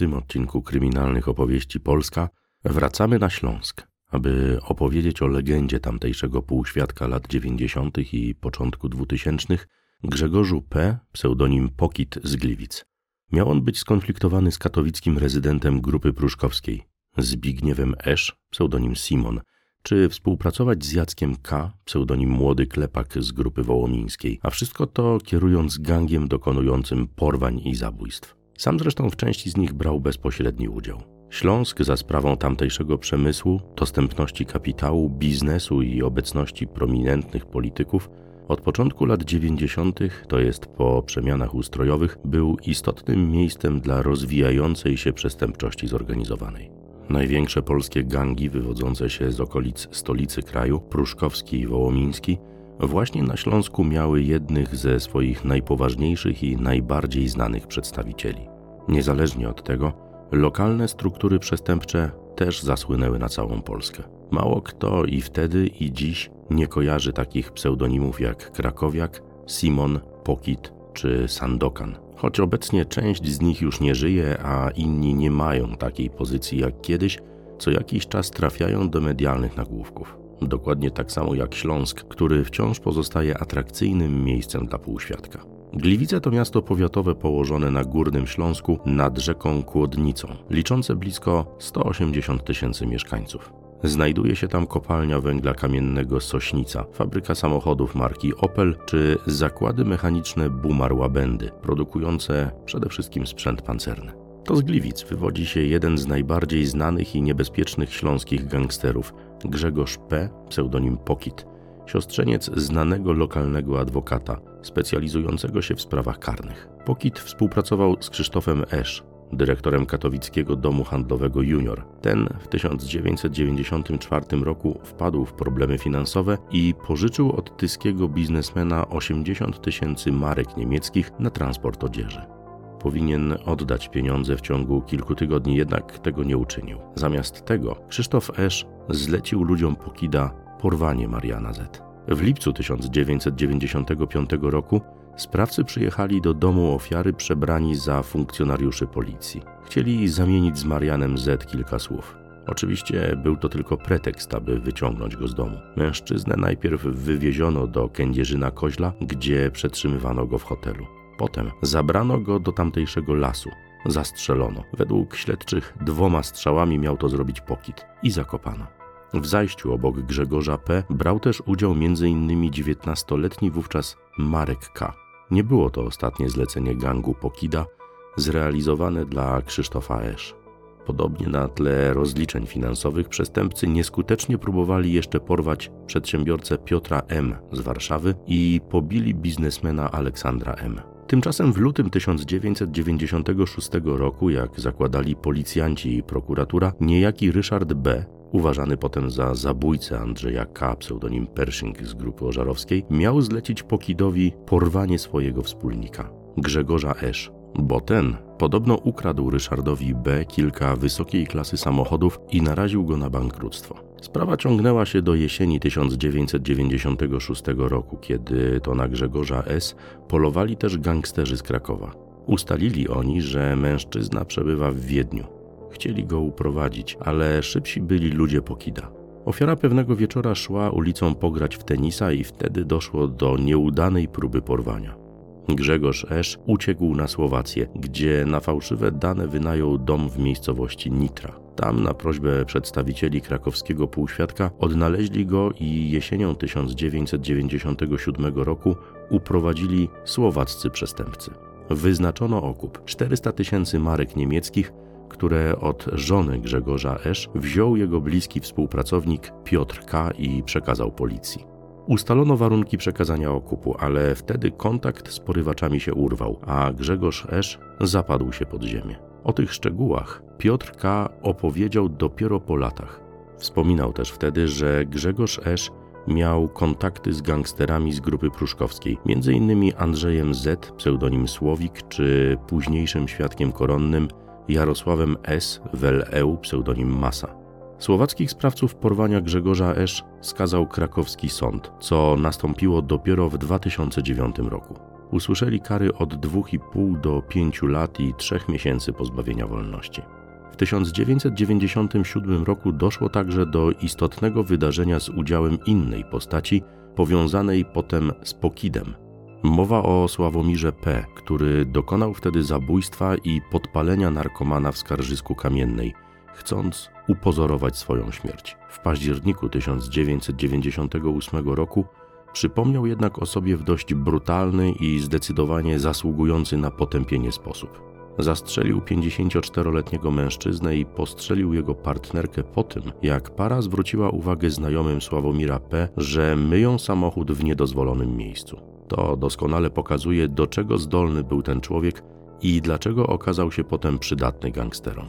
tym odcinku kryminalnych opowieści Polska wracamy na Śląsk, aby opowiedzieć o legendzie tamtejszego półświadka lat 90. i początku 2000 Grzegorzu P., pseudonim Pokit z Gliwic. Miał on być skonfliktowany z katowickim rezydentem grupy pruszkowskiej, Zbigniewem Esz, pseudonim Simon, czy współpracować z Jackiem K., pseudonim Młody Klepak z grupy wołomińskiej, a wszystko to kierując gangiem dokonującym porwań i zabójstw. Sam zresztą w części z nich brał bezpośredni udział. Śląsk za sprawą tamtejszego przemysłu, dostępności kapitału, biznesu i obecności prominentnych polityków od początku lat 90., to jest po przemianach ustrojowych, był istotnym miejscem dla rozwijającej się przestępczości zorganizowanej. Największe polskie gangi wywodzące się z okolic stolicy kraju, Pruszkowski i Wołomiński, właśnie na Śląsku miały jednych ze swoich najpoważniejszych i najbardziej znanych przedstawicieli. Niezależnie od tego, lokalne struktury przestępcze też zasłynęły na całą Polskę. Mało kto i wtedy, i dziś nie kojarzy takich pseudonimów jak Krakowiak, Simon, Pokit czy Sandokan. Choć obecnie część z nich już nie żyje, a inni nie mają takiej pozycji jak kiedyś, co jakiś czas trafiają do medialnych nagłówków. Dokładnie tak samo jak Śląsk, który wciąż pozostaje atrakcyjnym miejscem dla półświadka. Gliwice to miasto powiatowe położone na Górnym Śląsku nad rzeką Kłodnicą, liczące blisko 180 tysięcy mieszkańców. Znajduje się tam kopalnia węgla kamiennego Sośnica, fabryka samochodów marki Opel czy zakłady mechaniczne Bumar Łabędy, produkujące przede wszystkim sprzęt pancerny. To z Gliwic wywodzi się jeden z najbardziej znanych i niebezpiecznych śląskich gangsterów, Grzegorz P., pseudonim Pokit, siostrzeniec znanego lokalnego adwokata, specjalizującego się w sprawach karnych. Pokit współpracował z Krzysztofem Esz, dyrektorem katowickiego domu handlowego Junior. Ten w 1994 roku wpadł w problemy finansowe i pożyczył od tyskiego biznesmena 80 tysięcy marek niemieckich na transport odzieży. Powinien oddać pieniądze w ciągu kilku tygodni, jednak tego nie uczynił. Zamiast tego Krzysztof Esz zlecił ludziom Pokida porwanie Mariana Z. W lipcu 1995 roku Sprawcy przyjechali do domu ofiary przebrani za funkcjonariuszy policji. Chcieli zamienić z Marianem Z kilka słów. Oczywiście był to tylko pretekst, aby wyciągnąć go z domu. Mężczyznę najpierw wywieziono do Kędzierzyna Koźla, gdzie przetrzymywano go w hotelu. Potem zabrano go do tamtejszego lasu. Zastrzelono. Według śledczych dwoma strzałami miał to zrobić Pokit i zakopano. W zajściu obok Grzegorza P. brał też udział m.in. 19-letni wówczas Marek K. Nie było to ostatnie zlecenie gangu Pokida zrealizowane dla Krzysztofa Esz. Podobnie na tle rozliczeń finansowych przestępcy nieskutecznie próbowali jeszcze porwać przedsiębiorcę Piotra M. z Warszawy i pobili biznesmena Aleksandra M. Tymczasem w lutym 1996 roku, jak zakładali policjanci i prokuratura, niejaki Ryszard B uważany potem za zabójcę Andrzeja K., pseudonim Pershing z grupy ożarowskiej, miał zlecić Pokidowi porwanie swojego wspólnika, Grzegorza Esz, bo ten podobno ukradł Ryszardowi B. kilka wysokiej klasy samochodów i naraził go na bankructwo. Sprawa ciągnęła się do jesieni 1996 roku, kiedy to na Grzegorza S. polowali też gangsterzy z Krakowa. Ustalili oni, że mężczyzna przebywa w Wiedniu. Chcieli go uprowadzić, ale szybsi byli ludzie Pokida. Ofiara pewnego wieczora szła ulicą pograć w tenisa i wtedy doszło do nieudanej próby porwania. Grzegorz Esz uciekł na Słowację, gdzie na fałszywe dane wynajął dom w miejscowości Nitra. Tam na prośbę przedstawicieli krakowskiego półświadka odnaleźli go i jesienią 1997 roku uprowadzili słowaccy przestępcy. Wyznaczono okup 400 tysięcy marek niemieckich które od żony Grzegorza Esz wziął jego bliski współpracownik Piotr K. i przekazał policji. Ustalono warunki przekazania okupu, ale wtedy kontakt z porywaczami się urwał, a Grzegorz Esz zapadł się pod ziemię. O tych szczegółach Piotr K. opowiedział dopiero po latach. Wspominał też wtedy, że Grzegorz Esz miał kontakty z gangsterami z grupy pruszkowskiej, m.in. Andrzejem Z, pseudonim Słowik, czy późniejszym świadkiem koronnym Jarosławem S. Wel-Eu, pseudonim Masa. Słowackich sprawców porwania Grzegorza Esz skazał krakowski sąd, co nastąpiło dopiero w 2009 roku. usłyszeli kary od 2,5 do 5 lat i 3 miesięcy pozbawienia wolności. W 1997 roku doszło także do istotnego wydarzenia z udziałem innej postaci, powiązanej potem z Pokidem. Mowa o Sławomirze P., który dokonał wtedy zabójstwa i podpalenia narkomana w skarżysku kamiennej, chcąc upozorować swoją śmierć. W październiku 1998 roku przypomniał jednak o sobie w dość brutalny i zdecydowanie zasługujący na potępienie sposób. Zastrzelił 54-letniego mężczyznę i postrzelił jego partnerkę po tym, jak para zwróciła uwagę znajomym Sławomira P., że myją samochód w niedozwolonym miejscu. To doskonale pokazuje, do czego zdolny był ten człowiek i dlaczego okazał się potem przydatny gangsterom.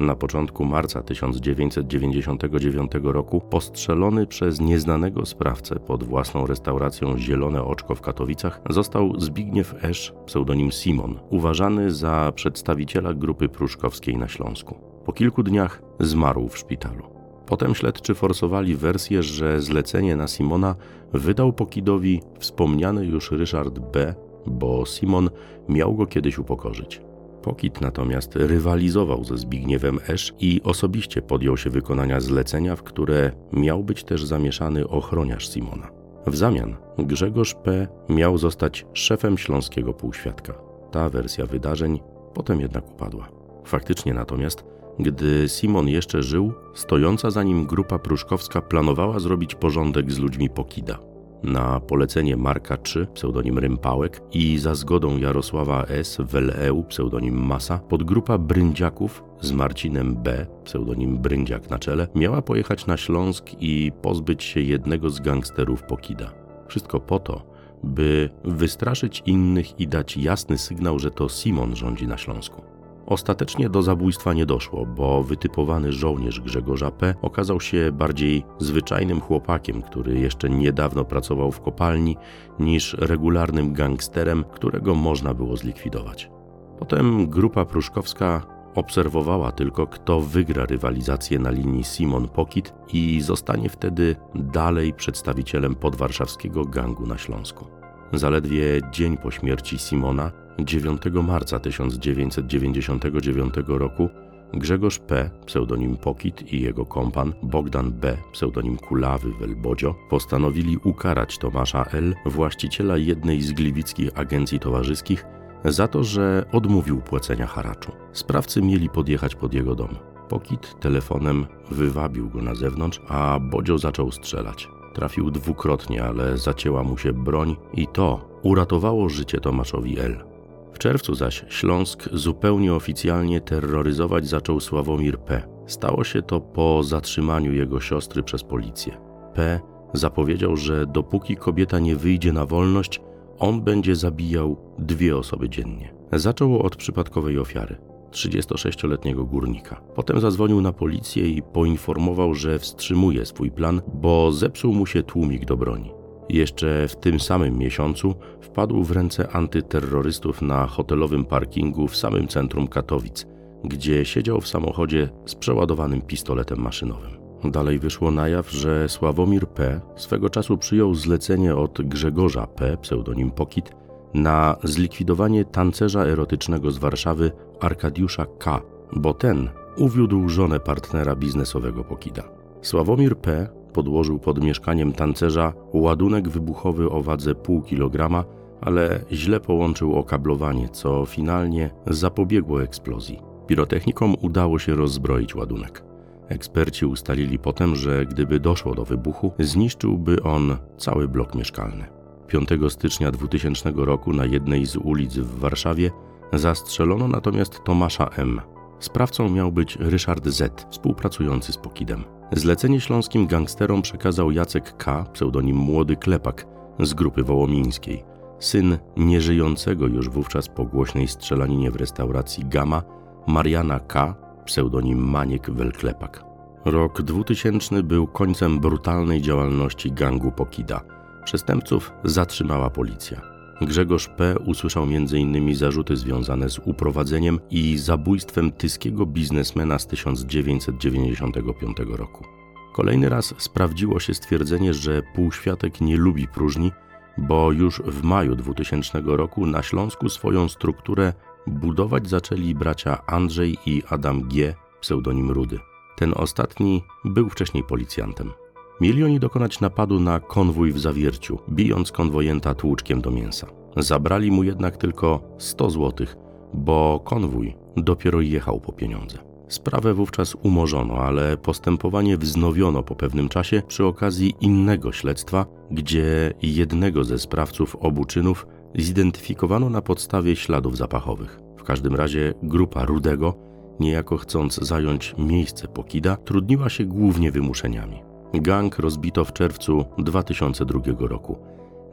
Na początku marca 1999 roku postrzelony przez nieznanego sprawcę pod własną restauracją Zielone Oczko w Katowicach został Zbigniew Esz, pseudonim Simon, uważany za przedstawiciela grupy pruszkowskiej na Śląsku. Po kilku dniach zmarł w szpitalu. Potem śledczy forsowali wersję, że zlecenie na Simona wydał Pokidowi wspomniany już Ryszard B., bo Simon miał go kiedyś upokorzyć. Pokit natomiast rywalizował ze Zbigniewem Esz i osobiście podjął się wykonania zlecenia, w które miał być też zamieszany ochroniarz Simona. W zamian Grzegorz P. miał zostać szefem śląskiego półświadka. Ta wersja wydarzeń potem jednak upadła. Faktycznie natomiast gdy Simon jeszcze żył, stojąca za nim grupa pruszkowska planowała zrobić porządek z ludźmi Pokida. Na polecenie Marka III, pseudonim Rympałek, i za zgodą Jarosława S., Weleu, pseudonim Masa, podgrupa Bryndziaków z Marcinem B., pseudonim Bryndziak na czele, miała pojechać na Śląsk i pozbyć się jednego z gangsterów Pokida. Wszystko po to, by wystraszyć innych i dać jasny sygnał, że to Simon rządzi na Śląsku. Ostatecznie do zabójstwa nie doszło, bo wytypowany żołnierz Grzegorza P. okazał się bardziej zwyczajnym chłopakiem, który jeszcze niedawno pracował w kopalni, niż regularnym gangsterem, którego można było zlikwidować. Potem grupa pruszkowska obserwowała tylko, kto wygra rywalizację na linii Simon Pokit i zostanie wtedy dalej przedstawicielem podwarszawskiego gangu na Śląsku. Zaledwie dzień po śmierci Simona 9 marca 1999 roku Grzegorz P., pseudonim Pokit i jego kompan Bogdan B., pseudonim Kulawy Welbodzio, postanowili ukarać Tomasza L., właściciela jednej z gliwickich agencji towarzyskich, za to, że odmówił płacenia haraczu. Sprawcy mieli podjechać pod jego dom. Pokit telefonem wywabił go na zewnątrz, a Bodzio zaczął strzelać. Trafił dwukrotnie, ale zacięła mu się broń i to uratowało życie Tomaszowi L. W czerwcu zaś Śląsk zupełnie oficjalnie terroryzować zaczął Sławomir P. Stało się to po zatrzymaniu jego siostry przez policję. P. zapowiedział, że dopóki kobieta nie wyjdzie na wolność, on będzie zabijał dwie osoby dziennie. Zaczął od przypadkowej ofiary. 36-letniego górnika. Potem zadzwonił na policję i poinformował, że wstrzymuje swój plan, bo zepsuł mu się tłumik do broni. Jeszcze w tym samym miesiącu wpadł w ręce antyterrorystów na hotelowym parkingu w samym centrum Katowic, gdzie siedział w samochodzie z przeładowanym pistoletem maszynowym. Dalej wyszło na jaw, że Sławomir P. swego czasu przyjął zlecenie od Grzegorza P., pseudonim Pokit, na zlikwidowanie tancerza erotycznego z Warszawy Arkadiusza K., bo ten uwiódł żonę partnera biznesowego Pokida. Sławomir P podłożył pod mieszkaniem tancerza ładunek wybuchowy o wadze pół kilograma, ale źle połączył okablowanie, co finalnie zapobiegło eksplozji. Pirotechnikom udało się rozbroić ładunek. Eksperci ustalili potem, że gdyby doszło do wybuchu, zniszczyłby on cały blok mieszkalny. 5 stycznia 2000 roku na jednej z ulic w Warszawie zastrzelono natomiast Tomasza M. Sprawcą miał być Ryszard Z., współpracujący z Pokidem. Zlecenie śląskim gangsterom przekazał Jacek K., pseudonim Młody Klepak, z grupy wołomińskiej, syn nieżyjącego już wówczas po głośnej strzelaninie w restauracji Gama, Mariana K., pseudonim Maniek Welklepak. Rok 2000 był końcem brutalnej działalności gangu Pokida. Przestępców zatrzymała policja. Grzegorz P. usłyszał m.in. zarzuty związane z uprowadzeniem i zabójstwem tyskiego biznesmena z 1995 roku. Kolejny raz sprawdziło się stwierdzenie, że półświatek nie lubi próżni bo już w maju 2000 roku na Śląsku swoją strukturę budować zaczęli bracia Andrzej i Adam G., pseudonim Rudy. Ten ostatni był wcześniej policjantem. Mieli oni dokonać napadu na konwój w Zawierciu, bijąc konwojenta tłuczkiem do mięsa. Zabrali mu jednak tylko 100 złotych, bo konwój dopiero jechał po pieniądze. Sprawę wówczas umorzono, ale postępowanie wznowiono po pewnym czasie przy okazji innego śledztwa, gdzie jednego ze sprawców obu czynów zidentyfikowano na podstawie śladów zapachowych. W każdym razie grupa Rudego, niejako chcąc zająć miejsce Pokida, trudniła się głównie wymuszeniami. Gang rozbito w czerwcu 2002 roku.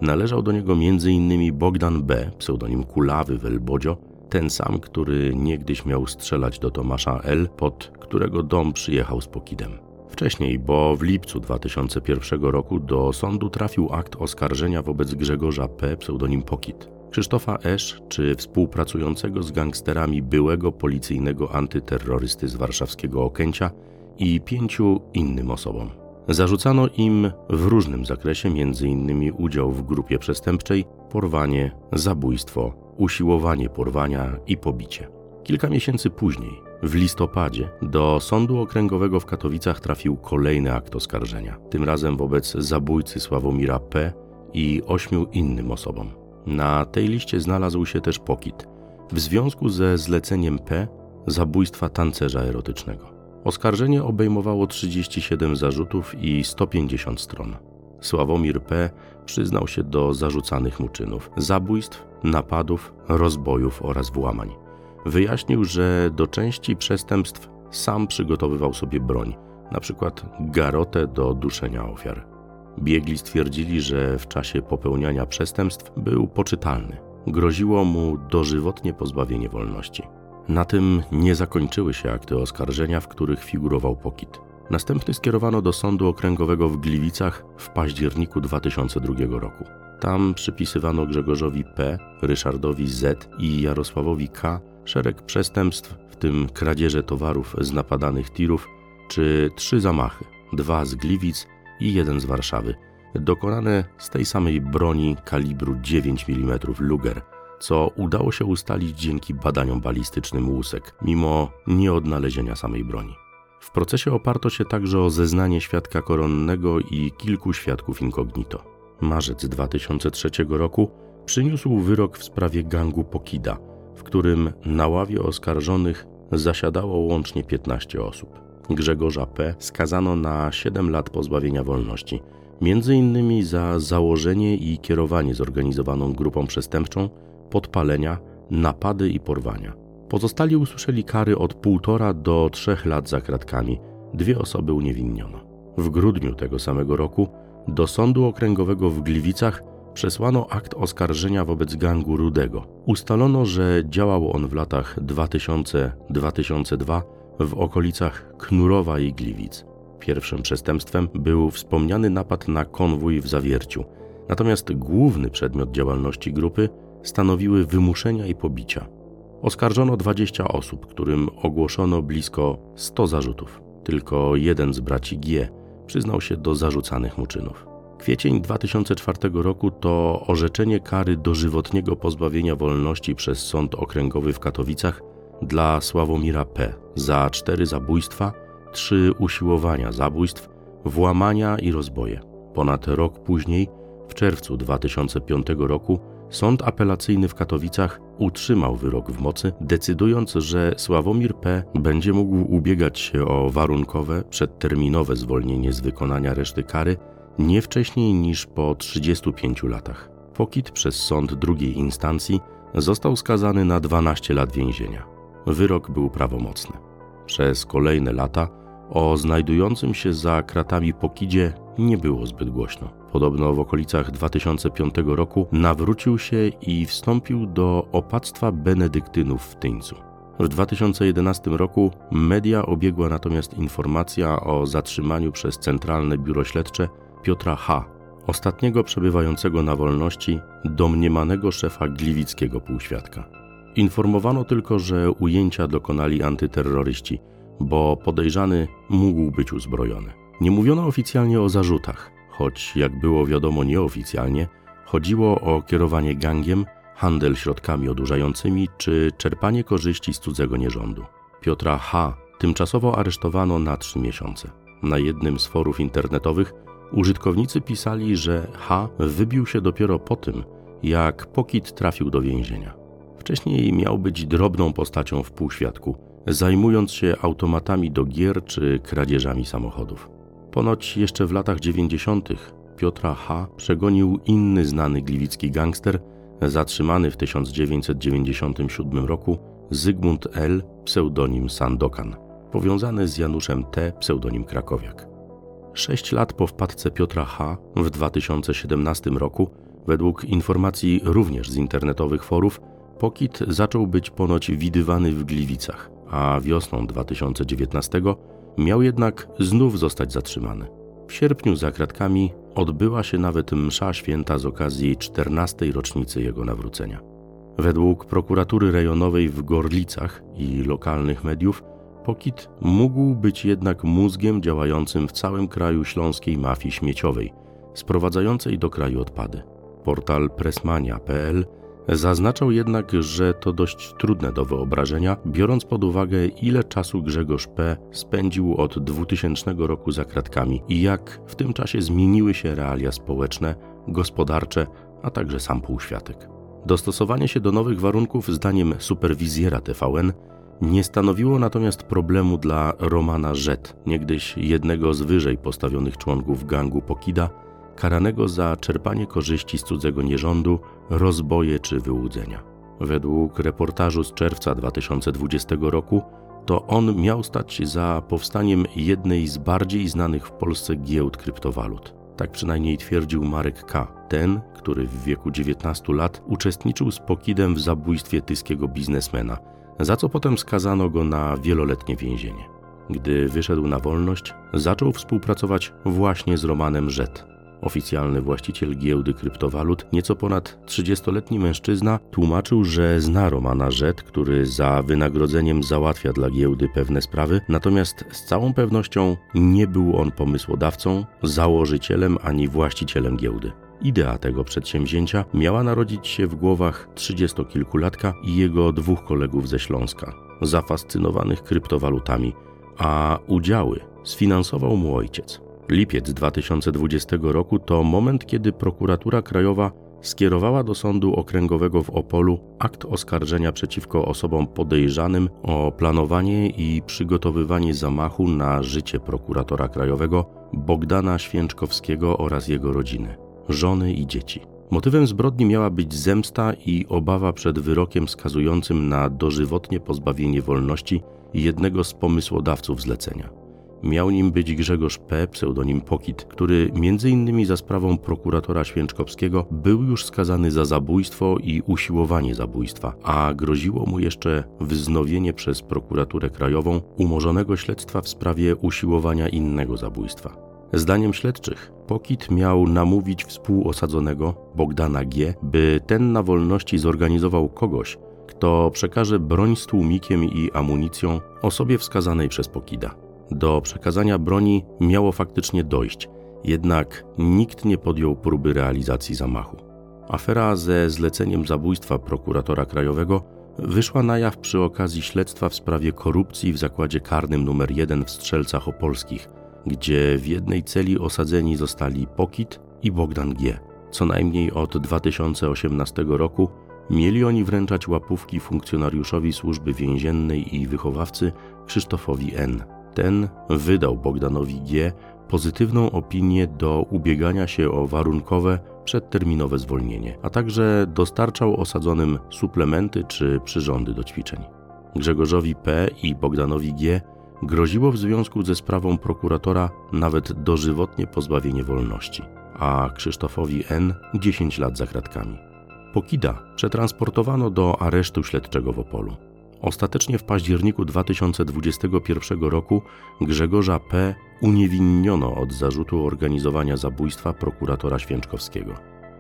Należał do niego m.in. Bogdan B., pseudonim Kulawy w Elbodzio, ten sam, który niegdyś miał strzelać do Tomasza L., pod którego dom przyjechał z Pokidem. Wcześniej, bo w lipcu 2001 roku do sądu trafił akt oskarżenia wobec Grzegorza P., pseudonim Pokit, Krzysztofa Esz, czy współpracującego z gangsterami byłego policyjnego antyterrorysty z warszawskiego Okęcia i pięciu innym osobom. Zarzucano im w różnym zakresie m.in. udział w grupie przestępczej, porwanie, zabójstwo, usiłowanie porwania i pobicie. Kilka miesięcy później, w listopadzie, do Sądu Okręgowego w Katowicach trafił kolejny akt oskarżenia, tym razem wobec zabójcy Sławomira P. i ośmiu innym osobom. Na tej liście znalazł się też Pokit, w związku ze zleceniem P. zabójstwa tancerza erotycznego. Oskarżenie obejmowało 37 zarzutów i 150 stron. Sławomir P. przyznał się do zarzucanych mu czynów zabójstw, napadów, rozbojów oraz włamań. Wyjaśnił, że do części przestępstw sam przygotowywał sobie broń, np. garotę do duszenia ofiar. Biegli stwierdzili, że w czasie popełniania przestępstw był poczytalny. Groziło mu dożywotnie pozbawienie wolności. Na tym nie zakończyły się akty oskarżenia, w których figurował Pokit. Następny skierowano do Sądu Okręgowego w Gliwicach w październiku 2002 roku. Tam przypisywano Grzegorzowi P., Ryszardowi Z. i Jarosławowi K. szereg przestępstw, w tym kradzieże towarów z napadanych tirów, czy trzy zamachy, dwa z Gliwic i jeden z Warszawy, dokonane z tej samej broni kalibru 9 mm Luger, co udało się ustalić dzięki badaniom balistycznym łusek, mimo nieodnalezienia samej broni. W procesie oparto się także o zeznanie świadka koronnego i kilku świadków incognito. Marzec 2003 roku przyniósł wyrok w sprawie gangu Pokida, w którym na ławie oskarżonych zasiadało łącznie 15 osób. Grzegorza P. skazano na 7 lat pozbawienia wolności, między innymi za założenie i kierowanie zorganizowaną grupą przestępczą, podpalenia, napady i porwania. Pozostali usłyszeli kary od półtora do trzech lat za kratkami. Dwie osoby uniewinniono. W grudniu tego samego roku do Sądu Okręgowego w Gliwicach przesłano akt oskarżenia wobec gangu Rudego. Ustalono, że działał on w latach 2000-2002 w okolicach Knurowa i Gliwic. Pierwszym przestępstwem był wspomniany napad na konwój w Zawierciu, natomiast główny przedmiot działalności grupy stanowiły wymuszenia i pobicia. Oskarżono 20 osób, którym ogłoszono blisko 100 zarzutów. Tylko jeden z braci G przyznał się do zarzucanych mu czynów. Kwiecień 2004 roku to orzeczenie kary dożywotniego pozbawienia wolności przez Sąd Okręgowy w Katowicach dla Sławomira P. za cztery zabójstwa, trzy usiłowania zabójstw, włamania i rozboje. Ponad rok później, w czerwcu 2005 roku, Sąd apelacyjny w Katowicach utrzymał wyrok w mocy, decydując, że Sławomir P. będzie mógł ubiegać się o warunkowe, przedterminowe zwolnienie z wykonania reszty kary nie wcześniej niż po 35 latach. Pokit przez sąd drugiej instancji został skazany na 12 lat więzienia. Wyrok był prawomocny. Przez kolejne lata o znajdującym się za kratami Pokidzie nie było zbyt głośno. Podobno w okolicach 2005 roku nawrócił się i wstąpił do opactwa benedyktynów w Tyńcu. W 2011 roku media obiegła natomiast informacja o zatrzymaniu przez Centralne Biuro Śledcze Piotra H., ostatniego przebywającego na wolności, domniemanego szefa gliwickiego półświadka. Informowano tylko, że ujęcia dokonali antyterroryści, bo podejrzany mógł być uzbrojony. Nie mówiono oficjalnie o zarzutach, choć jak było wiadomo nieoficjalnie, chodziło o kierowanie gangiem, handel środkami odurzającymi czy czerpanie korzyści z cudzego nierządu. Piotra H. tymczasowo aresztowano na trzy miesiące. Na jednym z forów internetowych użytkownicy pisali, że H. wybił się dopiero po tym, jak Pokit trafił do więzienia. Wcześniej miał być drobną postacią w półświadku, zajmując się automatami do gier czy kradzieżami samochodów. Ponoć jeszcze w latach 90. Piotra H. przegonił inny znany gliwicki gangster, zatrzymany w 1997 roku Zygmunt L., pseudonim Sandokan, powiązany z Januszem T., pseudonim Krakowiak. Sześć lat po wpadce Piotra H. w 2017 roku, według informacji również z internetowych forów, Pokit zaczął być ponoć widywany w Gliwicach, a wiosną 2019 miał jednak znów zostać zatrzymany. W sierpniu za kratkami odbyła się nawet msza święta z okazji 14. rocznicy jego nawrócenia. Według prokuratury rejonowej w Gorlicach i lokalnych mediów, Pokit mógł być jednak mózgiem działającym w całym kraju śląskiej mafii śmieciowej, sprowadzającej do kraju odpady. Portal pressmania.pl Zaznaczał jednak, że to dość trudne do wyobrażenia, biorąc pod uwagę, ile czasu Grzegorz P. spędził od 2000 roku za kratkami i jak w tym czasie zmieniły się realia społeczne, gospodarcze, a także sam półświatek. Dostosowanie się do nowych warunków, zdaniem superwizjera TVN, nie stanowiło natomiast problemu dla Romana Rzet, niegdyś jednego z wyżej postawionych członków gangu Pokida, karanego za czerpanie korzyści z cudzego nierządu, rozboje czy wyłudzenia. Według reportażu z czerwca 2020 roku to on miał stać za powstaniem jednej z bardziej znanych w Polsce giełd kryptowalut. Tak przynajmniej twierdził Marek K., ten, który w wieku 19 lat uczestniczył z Pokidem w zabójstwie tyskiego biznesmena, za co potem skazano go na wieloletnie więzienie. Gdy wyszedł na wolność, zaczął współpracować właśnie z Romanem Rzet, Oficjalny właściciel giełdy kryptowalut, nieco ponad 30-letni mężczyzna, tłumaczył, że zna Romana Rzet, który za wynagrodzeniem załatwia dla giełdy pewne sprawy, natomiast z całą pewnością nie był on pomysłodawcą, założycielem ani właścicielem giełdy. Idea tego przedsięwzięcia miała narodzić się w głowach trzydziestokilkulatka i jego dwóch kolegów ze Śląska, zafascynowanych kryptowalutami, a udziały sfinansował mu ojciec. Lipiec 2020 roku to moment, kiedy prokuratura krajowa skierowała do sądu okręgowego w Opolu akt oskarżenia przeciwko osobom podejrzanym o planowanie i przygotowywanie zamachu na życie prokuratora krajowego Bogdana Święczkowskiego oraz jego rodziny, żony i dzieci. Motywem zbrodni miała być zemsta i obawa przed wyrokiem skazującym na dożywotnie pozbawienie wolności jednego z pomysłodawców zlecenia. Miał nim być Grzegorz P., pseudonim Pokit, który m.in. za sprawą prokuratora Święczkowskiego był już skazany za zabójstwo i usiłowanie zabójstwa, a groziło mu jeszcze wznowienie przez prokuraturę krajową umorzonego śledztwa w sprawie usiłowania innego zabójstwa. Zdaniem śledczych, Pokit miał namówić współosadzonego Bogdana G., by ten na wolności zorganizował kogoś, kto przekaże broń z tłumikiem i amunicją osobie wskazanej przez Pokida. Do przekazania broni miało faktycznie dojść, jednak nikt nie podjął próby realizacji zamachu. Afera ze zleceniem zabójstwa prokuratora krajowego wyszła na jaw przy okazji śledztwa w sprawie korupcji w zakładzie karnym nr 1 w Strzelcach Opolskich, gdzie w jednej celi osadzeni zostali Pokit i Bogdan G. Co najmniej od 2018 roku mieli oni wręczać łapówki funkcjonariuszowi służby więziennej i wychowawcy Krzysztofowi N. Ten wydał Bogdanowi G. pozytywną opinię do ubiegania się o warunkowe, przedterminowe zwolnienie, a także dostarczał osadzonym suplementy czy przyrządy do ćwiczeń. Grzegorzowi P. i Bogdanowi G. groziło w związku ze sprawą prokuratora nawet dożywotnie pozbawienie wolności, a Krzysztofowi N. 10 lat za kratkami. Pokida przetransportowano do aresztu śledczego w Opolu. Ostatecznie w październiku 2021 roku Grzegorza P. uniewinniono od zarzutu organizowania zabójstwa prokuratora Święczkowskiego.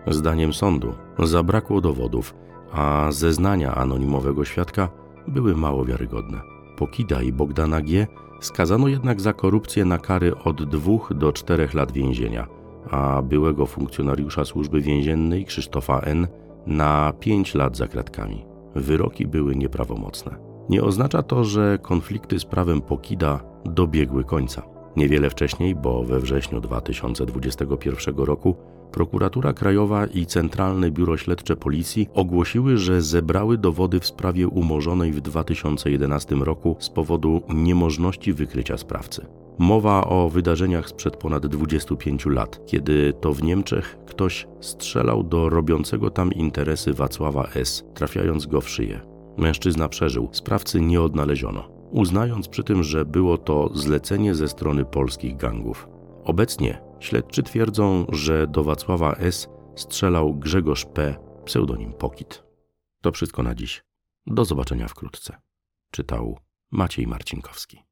Zdaniem sądu zabrakło dowodów, a zeznania anonimowego świadka były mało wiarygodne. Pokida i Bogdana G. skazano jednak za korupcję na kary od 2 do 4 lat więzienia a byłego funkcjonariusza służby więziennej Krzysztofa N. na 5 lat za kratkami. Wyroki były nieprawomocne. Nie oznacza to, że konflikty z prawem Pokida dobiegły końca. Niewiele wcześniej, bo we wrześniu 2021 roku, Prokuratura Krajowa i Centralne Biuro Śledcze Policji ogłosiły, że zebrały dowody w sprawie umorzonej w 2011 roku z powodu niemożności wykrycia sprawcy. Mowa o wydarzeniach sprzed ponad 25 lat, kiedy to w Niemczech ktoś strzelał do robiącego tam interesy Wacława S., trafiając go w szyję. Mężczyzna przeżył, sprawcy nie odnaleziono, uznając przy tym, że było to zlecenie ze strony polskich gangów. Obecnie śledczy twierdzą, że do Wacława S. strzelał Grzegorz P., pseudonim Pokit. To wszystko na dziś. Do zobaczenia wkrótce. Czytał Maciej Marcinkowski.